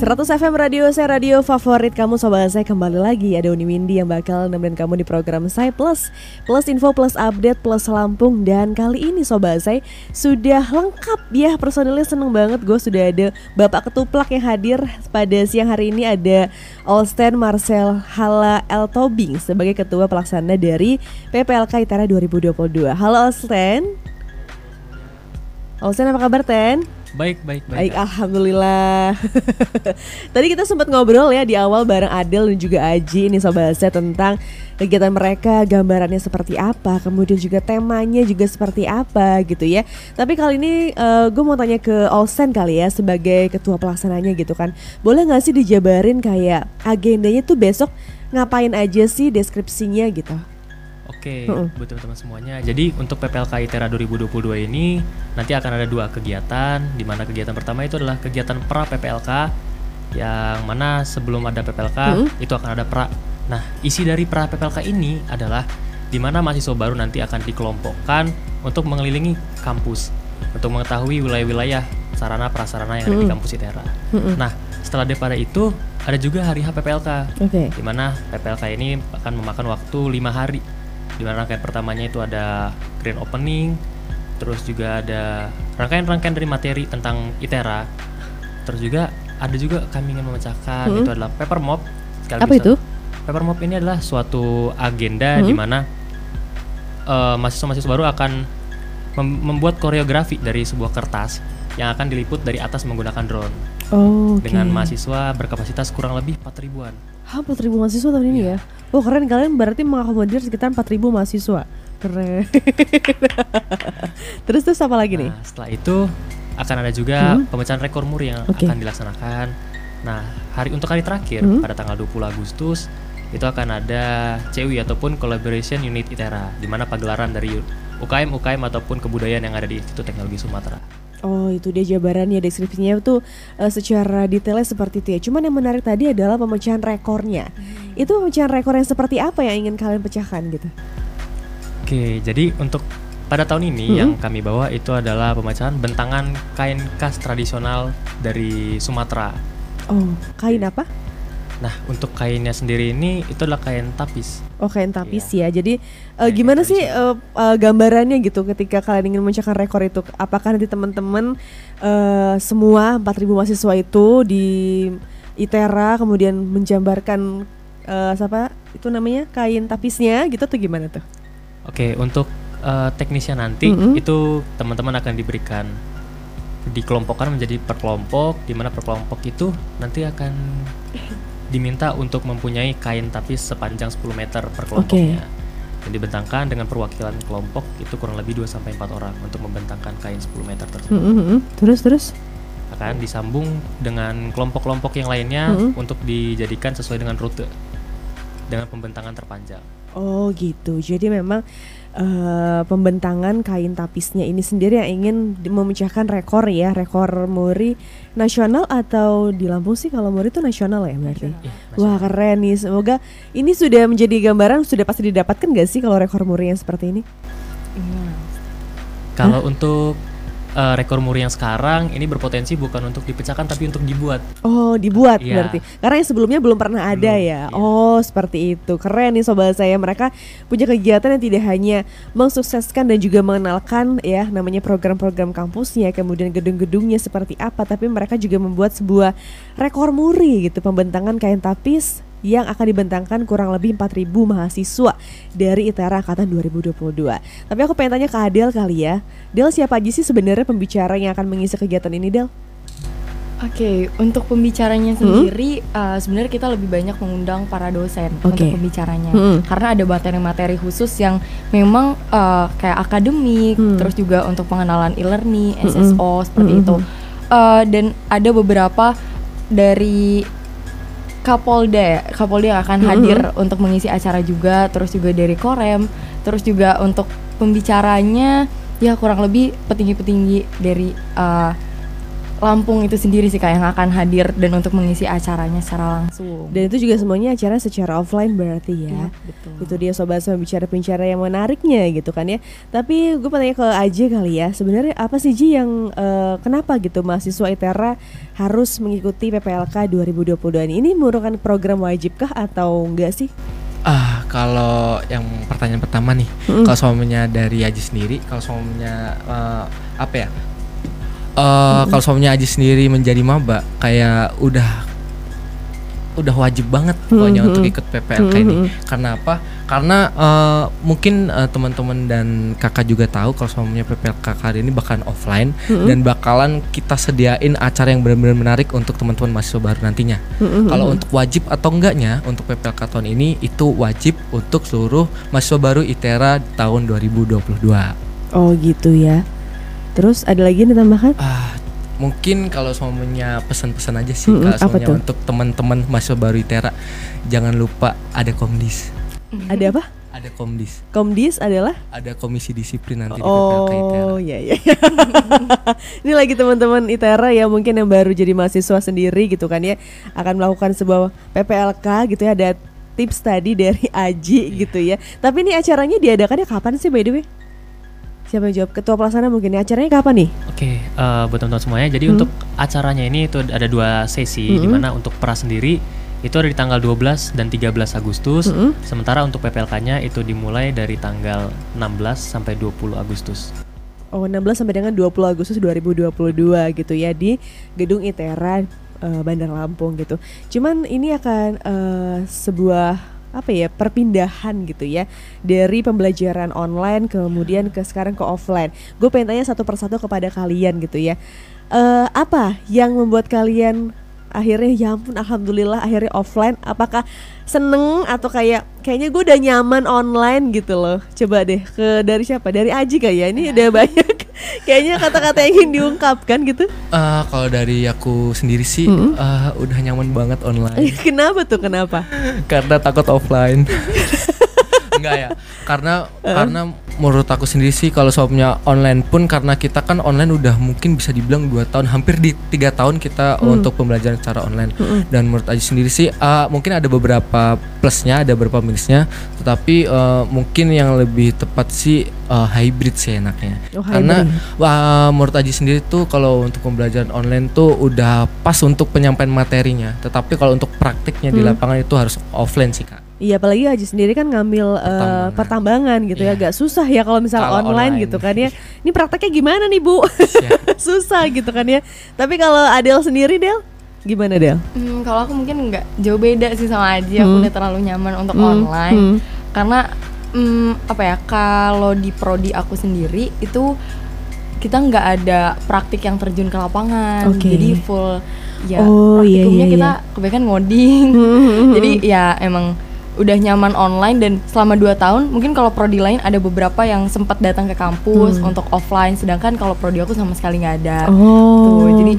100 FM Radio saya radio favorit kamu sobat saya kembali lagi ada Uni Windy yang bakal nemenin kamu di program saya plus. Plus info plus update plus Lampung. Dan kali ini sobat saya sudah lengkap ya. Personilnya seneng banget. Gue sudah ada Bapak Ketuplak yang hadir. Pada siang hari ini ada Olsten Marcel Hala El Tobing sebagai ketua pelaksana dari PPLK ITERA 2022 Halo Olsten. Olsten apa kabar Ten? Baik, baik, baik. Baik, alhamdulillah. Tadi kita sempat ngobrol ya di awal bareng Adel dan juga Aji ini sobat saya tentang kegiatan mereka, gambarannya seperti apa, kemudian juga temanya juga seperti apa gitu ya. Tapi kali ini uh, gue mau tanya ke Olsen kali ya sebagai ketua pelaksananya gitu kan. Boleh nggak sih dijabarin kayak agendanya tuh besok ngapain aja sih deskripsinya gitu? Oke, -uh. buat teman-teman semuanya. Jadi untuk PPLK ITERA 2022 ini nanti akan ada dua kegiatan. Di mana kegiatan pertama itu adalah kegiatan pra PPLK yang mana sebelum ada PPLK -uh. itu akan ada pra. Nah, isi dari pra PPLK ini adalah di mana mahasiswa baru nanti akan dikelompokkan untuk mengelilingi kampus untuk mengetahui wilayah-wilayah sarana prasarana yang ada uh -uh. di kampus ITERA. -uh. Nah, setelah daripada itu ada juga hari H PPLK. Okay. Di mana PPLK ini akan memakan waktu lima hari di mana rangkaian pertamanya itu ada grand opening, terus juga ada rangkaian-rangkaian dari materi tentang ITERA. Terus juga ada juga kami ingin memecahkan hmm. itu adalah paper mop. Apa itu? Paper mop ini adalah suatu agenda hmm. di mana uh, mahasiswa-mahasiswa baru akan mem membuat koreografi dari sebuah kertas yang akan diliput dari atas menggunakan drone. Oh, okay. Dengan mahasiswa berkapasitas kurang lebih 4 ribuan. 4 ribu mahasiswa tahun ini iya. ya? Oh keren kalian berarti mengakomodir sekitar 4000 mahasiswa. Keren. terus terus apa lagi nah, nih? Setelah itu akan ada juga hmm? pemecahan rekor muri yang okay. akan dilaksanakan. Nah, hari untuk hari terakhir hmm? pada tanggal 20 Agustus itu akan ada CUI ataupun Collaboration Unit ITERA di mana pagelaran dari UKM UKM ataupun kebudayaan yang ada di Institut Teknologi Sumatera. Oh itu dia jabarannya deskripsinya tuh uh, secara detailnya seperti itu ya. Cuman yang menarik tadi adalah pemecahan rekornya. Hmm. Itu pemecahan rekor yang seperti apa yang ingin kalian pecahkan gitu? Oke, jadi untuk pada tahun ini hmm. yang kami bawa itu adalah pemecahan bentangan kain khas tradisional dari Sumatera. Oh, kain apa? Nah, untuk kainnya sendiri ini itu adalah kain tapis. Oh, kain tapis iya. ya. Jadi uh, gimana sih uh, uh, gambarannya gitu ketika kalian ingin memecahkan rekor itu? Apakah nanti teman-teman uh, semua 4000 mahasiswa itu di ITERA kemudian menjambarkan uh, siapa itu namanya kain tapisnya gitu atau gimana tuh? Oke, untuk uh, teknisnya nanti mm -hmm. itu teman-teman akan diberikan dikelompokkan menjadi per kelompok di mana per kelompok itu nanti akan diminta untuk mempunyai kain tapis sepanjang 10 meter per kelompoknya. Okay. Dan dibentangkan dengan perwakilan kelompok itu kurang lebih 2 sampai 4 orang untuk membentangkan kain 10 meter tersebut. Mm -hmm. Terus terus akan disambung dengan kelompok-kelompok yang lainnya mm -hmm. untuk dijadikan sesuai dengan rute dengan pembentangan terpanjang. Oh gitu. Jadi memang uh, pembentangan kain tapisnya ini sendiri yang ingin memecahkan rekor ya, rekor muri nasional atau di Lampung sih kalau muri itu nasional ya berarti. Ya, Wah keren nih. Semoga ini sudah menjadi gambaran sudah pasti didapatkan gak sih kalau rekor muri yang seperti ini? Hmm. Kalau untuk uh, rekor muri yang sekarang ini berpotensi bukan untuk dipecahkan tapi untuk dibuat. Oh, dibuat yeah. berarti. Karena yang sebelumnya belum pernah belum, ada ya. Yeah. Oh, seperti itu. Keren nih sobat saya. Mereka punya kegiatan yang tidak hanya mensukseskan dan juga mengenalkan ya namanya program-program kampusnya, kemudian gedung-gedungnya seperti apa, tapi mereka juga membuat sebuah rekor muri gitu, pembentangan kain tapis yang akan dibentangkan kurang lebih 4.000 mahasiswa dari ITERA angkatan 2022. Tapi aku pengen tanya ke Adel kali ya. Del siapa aja sih sebenarnya pembicara yang akan mengisi kegiatan ini Del? Oke, okay, untuk pembicaranya hmm? sendiri hmm? uh, sebenarnya kita lebih banyak mengundang para dosen okay. untuk pembicaranya, hmm. karena ada materi-materi khusus yang memang uh, kayak akademik, hmm. terus juga untuk pengenalan e-learning, SSO hmm. seperti hmm. itu, uh, dan ada beberapa dari Kapolda ya, Kapolda yang akan hadir mm -hmm. untuk mengisi acara juga, terus juga dari Korem, terus juga untuk pembicaranya ya kurang lebih petinggi-petinggi dari uh, Lampung itu sendiri sih kak yang akan hadir dan untuk mengisi acaranya secara langsung. Dan itu juga semuanya acara secara offline berarti ya. ya betul. Itu dia sobat sama bicara-bicara yang menariknya gitu kan ya. Tapi gue tanya ke Aji kali ya. Sebenarnya apa sih Ji yang uh, kenapa gitu mahasiswa ITERA harus mengikuti PPLK 2022 ini? Ini merupakan program wajibkah atau enggak sih? Ah, kalau yang pertanyaan pertama nih, mm. kalau suaminya dari Aji sendiri, kalau suaminya uh, apa ya? Uh, hmm. kalau suaminya Aji sendiri menjadi maba kayak udah udah wajib banget pokoknya hmm. untuk ikut PPLK hmm. ini. Karena apa? Karena uh, mungkin uh, teman-teman dan kakak juga tahu kalau suaminya PPLK kali ini bakalan offline hmm. dan bakalan kita sediain acara yang benar-benar menarik untuk teman-teman mahasiswa baru nantinya. Hmm. Kalau untuk wajib atau enggaknya untuk PPLK tahun ini itu wajib untuk seluruh mahasiswa baru ITERA tahun 2022. Oh gitu ya. Terus ada lagi yang ditambahkan? Ah, mungkin kalau semuanya pesan-pesan aja sih hmm, kalau semuanya untuk teman-teman mahasiswa baru ITERA jangan lupa ada komdis. Ada apa? Ada komdis. Komdis adalah? Ada komisi disiplin nanti oh, di Oh iya iya. Ini lagi teman-teman ITERA ya mungkin yang baru jadi mahasiswa sendiri gitu kan ya akan melakukan sebuah PPLK gitu ya ada tips tadi dari Aji yeah. gitu ya. Tapi ini acaranya diadakannya kapan sih by the way? Siapa yang jawab? Ketua pelaksana mungkin. Acaranya kapan nih? Oke, okay, uh, eh, buat teman-teman semuanya. Jadi hmm. untuk acaranya ini itu ada dua sesi hmm. di mana untuk pra sendiri itu ada di tanggal 12 dan 13 Agustus. Hmm. Sementara untuk PPLK-nya itu dimulai dari tanggal 16 sampai 20 Agustus. Oh, 16 sampai dengan 20 Agustus 2022 gitu ya di Gedung ITERA uh, Bandar Lampung gitu. Cuman ini akan uh, sebuah apa ya perpindahan gitu ya dari pembelajaran online kemudian ke sekarang ke offline. Gue pengen tanya satu persatu kepada kalian gitu ya. Uh, apa yang membuat kalian akhirnya ya ampun alhamdulillah akhirnya offline. Apakah seneng atau kayak kayaknya gue udah nyaman online gitu loh. Coba deh ke dari siapa? Dari Aji kayak ya? Ini udah banyak. Kayaknya kata-kata yang ingin diungkapkan gitu. Uh, kalau dari aku sendiri sih hmm. uh, udah nyaman banget online. Kenapa tuh? Kenapa? Karena takut offline. Enggak ya? Karena uh. karena menurut aku sendiri sih kalau soalnya online pun karena kita kan online udah mungkin bisa dibilang dua tahun hampir di tiga tahun kita hmm. untuk pembelajaran secara online hmm. dan menurut Aji sendiri sih uh, mungkin ada beberapa plusnya ada beberapa minusnya tetapi uh, mungkin yang lebih tepat sih uh, hybrid sih enaknya oh, karena uh, menurut Aji sendiri tuh kalau untuk pembelajaran online tuh udah pas untuk penyampaian materinya tetapi kalau untuk praktiknya hmm. di lapangan itu harus offline sih kak Iya apalagi Haji sendiri kan ngambil pertambangan, uh, pertambangan gitu yeah. ya agak susah ya kalau misal online, online gitu kan ya. Ini prakteknya gimana nih Bu? Yeah. susah gitu kan ya. Tapi kalau Adel sendiri Del gimana Del? Hmm, kalau aku mungkin nggak jauh beda sih sama Aji. Hmm. Aku udah terlalu nyaman untuk hmm. online hmm. karena hmm, apa ya kalau di prodi aku sendiri itu kita nggak ada praktik yang terjun ke lapangan. Okay. Jadi full ya oh, iya, praktikumnya iya, iya. kita kebanyakan ngoding. Hmm, hmm, hmm. Jadi ya emang udah nyaman online dan selama 2 tahun mungkin kalau prodi lain ada beberapa yang sempat datang ke kampus hmm. untuk offline sedangkan kalau prodi aku sama sekali nggak ada oh. tuh jadi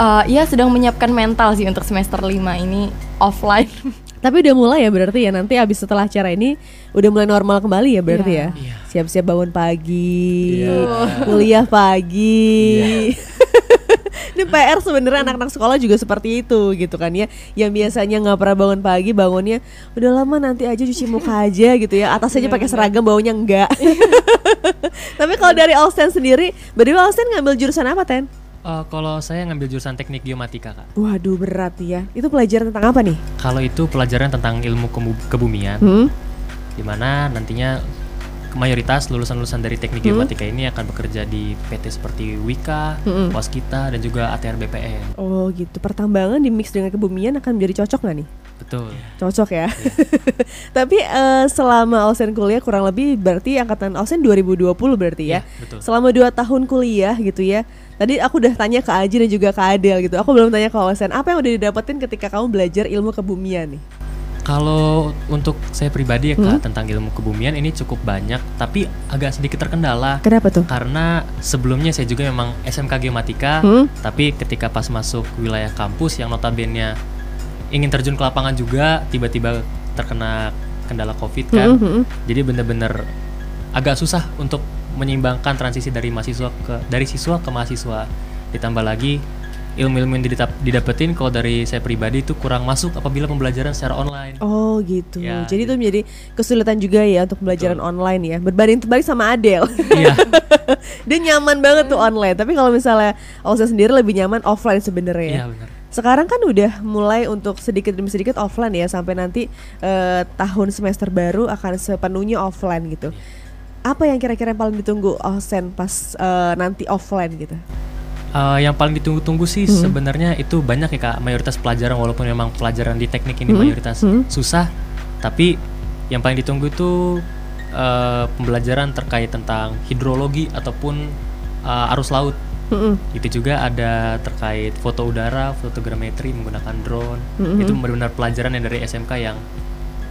uh, ya sedang menyiapkan mental sih untuk semester 5 ini offline tapi udah mulai ya berarti ya nanti abis setelah acara ini udah mulai normal kembali ya berarti yeah. ya iya. siap-siap bangun pagi yeah. kuliah pagi yeah. PR sebenarnya anak-anak sekolah juga seperti itu gitu kan ya yang biasanya nggak pernah bangun pagi bangunnya udah lama nanti aja cuci muka aja gitu ya atasnya pakai seragam baunya enggak tapi kalau dari Alsten sendiri berdua Alsten ngambil jurusan apa Ten? Uh, kalau saya ngambil jurusan teknik geomatika kak. Waduh berat ya. Itu pelajaran tentang apa nih? Kalau itu pelajaran tentang ilmu kebumian. Hmm? Di mana nantinya mayoritas lulusan-lulusan dari teknik hmm. geomatika ini akan bekerja di PT seperti Wika, hmm. Waskita dan juga ATR BPN. Oh gitu. Pertambangan di mix dengan kebumian akan menjadi cocok nggak nih? Betul. Cocok ya. Yeah. Tapi uh, selama Ausen kuliah kurang lebih berarti angkatan Ausen 2020 berarti ya. Yeah, betul. Selama dua tahun kuliah gitu ya. Tadi aku udah tanya ke Aji dan juga ke Adel gitu. Aku belum tanya ke Ausen. Apa yang udah didapetin ketika kamu belajar ilmu kebumian nih? Kalau untuk saya pribadi ya kak hmm? tentang ilmu kebumian ini cukup banyak, tapi agak sedikit terkendala. Kenapa tuh? Karena sebelumnya saya juga memang SMK Geomatika, hmm? tapi ketika pas masuk wilayah kampus yang notabene ingin terjun ke lapangan juga, tiba-tiba terkena kendala COVID kan, hmm, hmm, hmm. jadi bener-bener agak susah untuk menyeimbangkan transisi dari mahasiswa ke dari siswa ke mahasiswa. Ditambah lagi ilmu-ilmu yang didapetin kalau dari saya pribadi itu kurang masuk apabila pembelajaran secara online. Oh gitu. Ya, Jadi itu menjadi kesulitan juga ya untuk pembelajaran betul. online ya. Berbanding terbalik sama Adel. Iya. Dia nyaman banget tuh online. Tapi kalau misalnya Osa sendiri lebih nyaman offline sebenarnya. Iya benar. Sekarang kan udah mulai untuk sedikit demi sedikit offline ya sampai nanti uh, tahun semester baru akan sepenuhnya offline gitu. Apa yang kira-kira yang paling ditunggu Osen pas uh, nanti offline gitu? Uh, yang paling ditunggu-tunggu sih hmm. sebenarnya itu banyak ya kak mayoritas pelajaran walaupun memang pelajaran di teknik ini hmm. mayoritas hmm. susah tapi yang paling ditunggu itu uh, pembelajaran terkait tentang hidrologi ataupun uh, arus laut hmm. itu juga ada terkait foto udara fotogrametri menggunakan drone hmm. itu benar-benar pelajaran yang dari SMK yang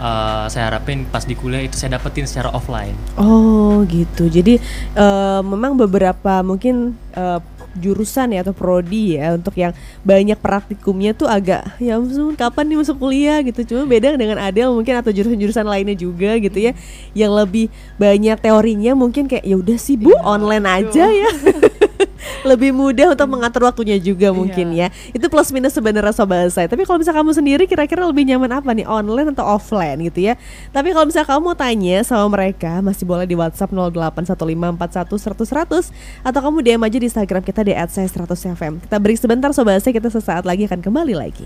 uh, saya harapin pas di kuliah itu saya dapetin secara offline. Oh gitu. Jadi uh, memang beberapa mungkin uh, jurusan ya atau prodi ya untuk yang banyak praktikumnya tuh agak ya ampun kapan nih masuk kuliah? gitu. Cuma beda dengan Adel mungkin atau jurusan-jurusan lainnya juga gitu ya. Yang lebih banyak teorinya mungkin kayak ya udah sih Bu ya, online aja ya lebih mudah untuk mengatur waktunya juga iya. mungkin ya. Itu plus minus sebenarnya sobat saya. Tapi kalau misalnya kamu sendiri kira-kira lebih nyaman apa nih online atau offline gitu ya. Tapi kalau misalnya kamu mau tanya sama mereka masih boleh di WhatsApp 081511100 atau kamu DM aja di Instagram kita di @saya100fm. Kita break sebentar sobat saya kita sesaat lagi akan kembali lagi.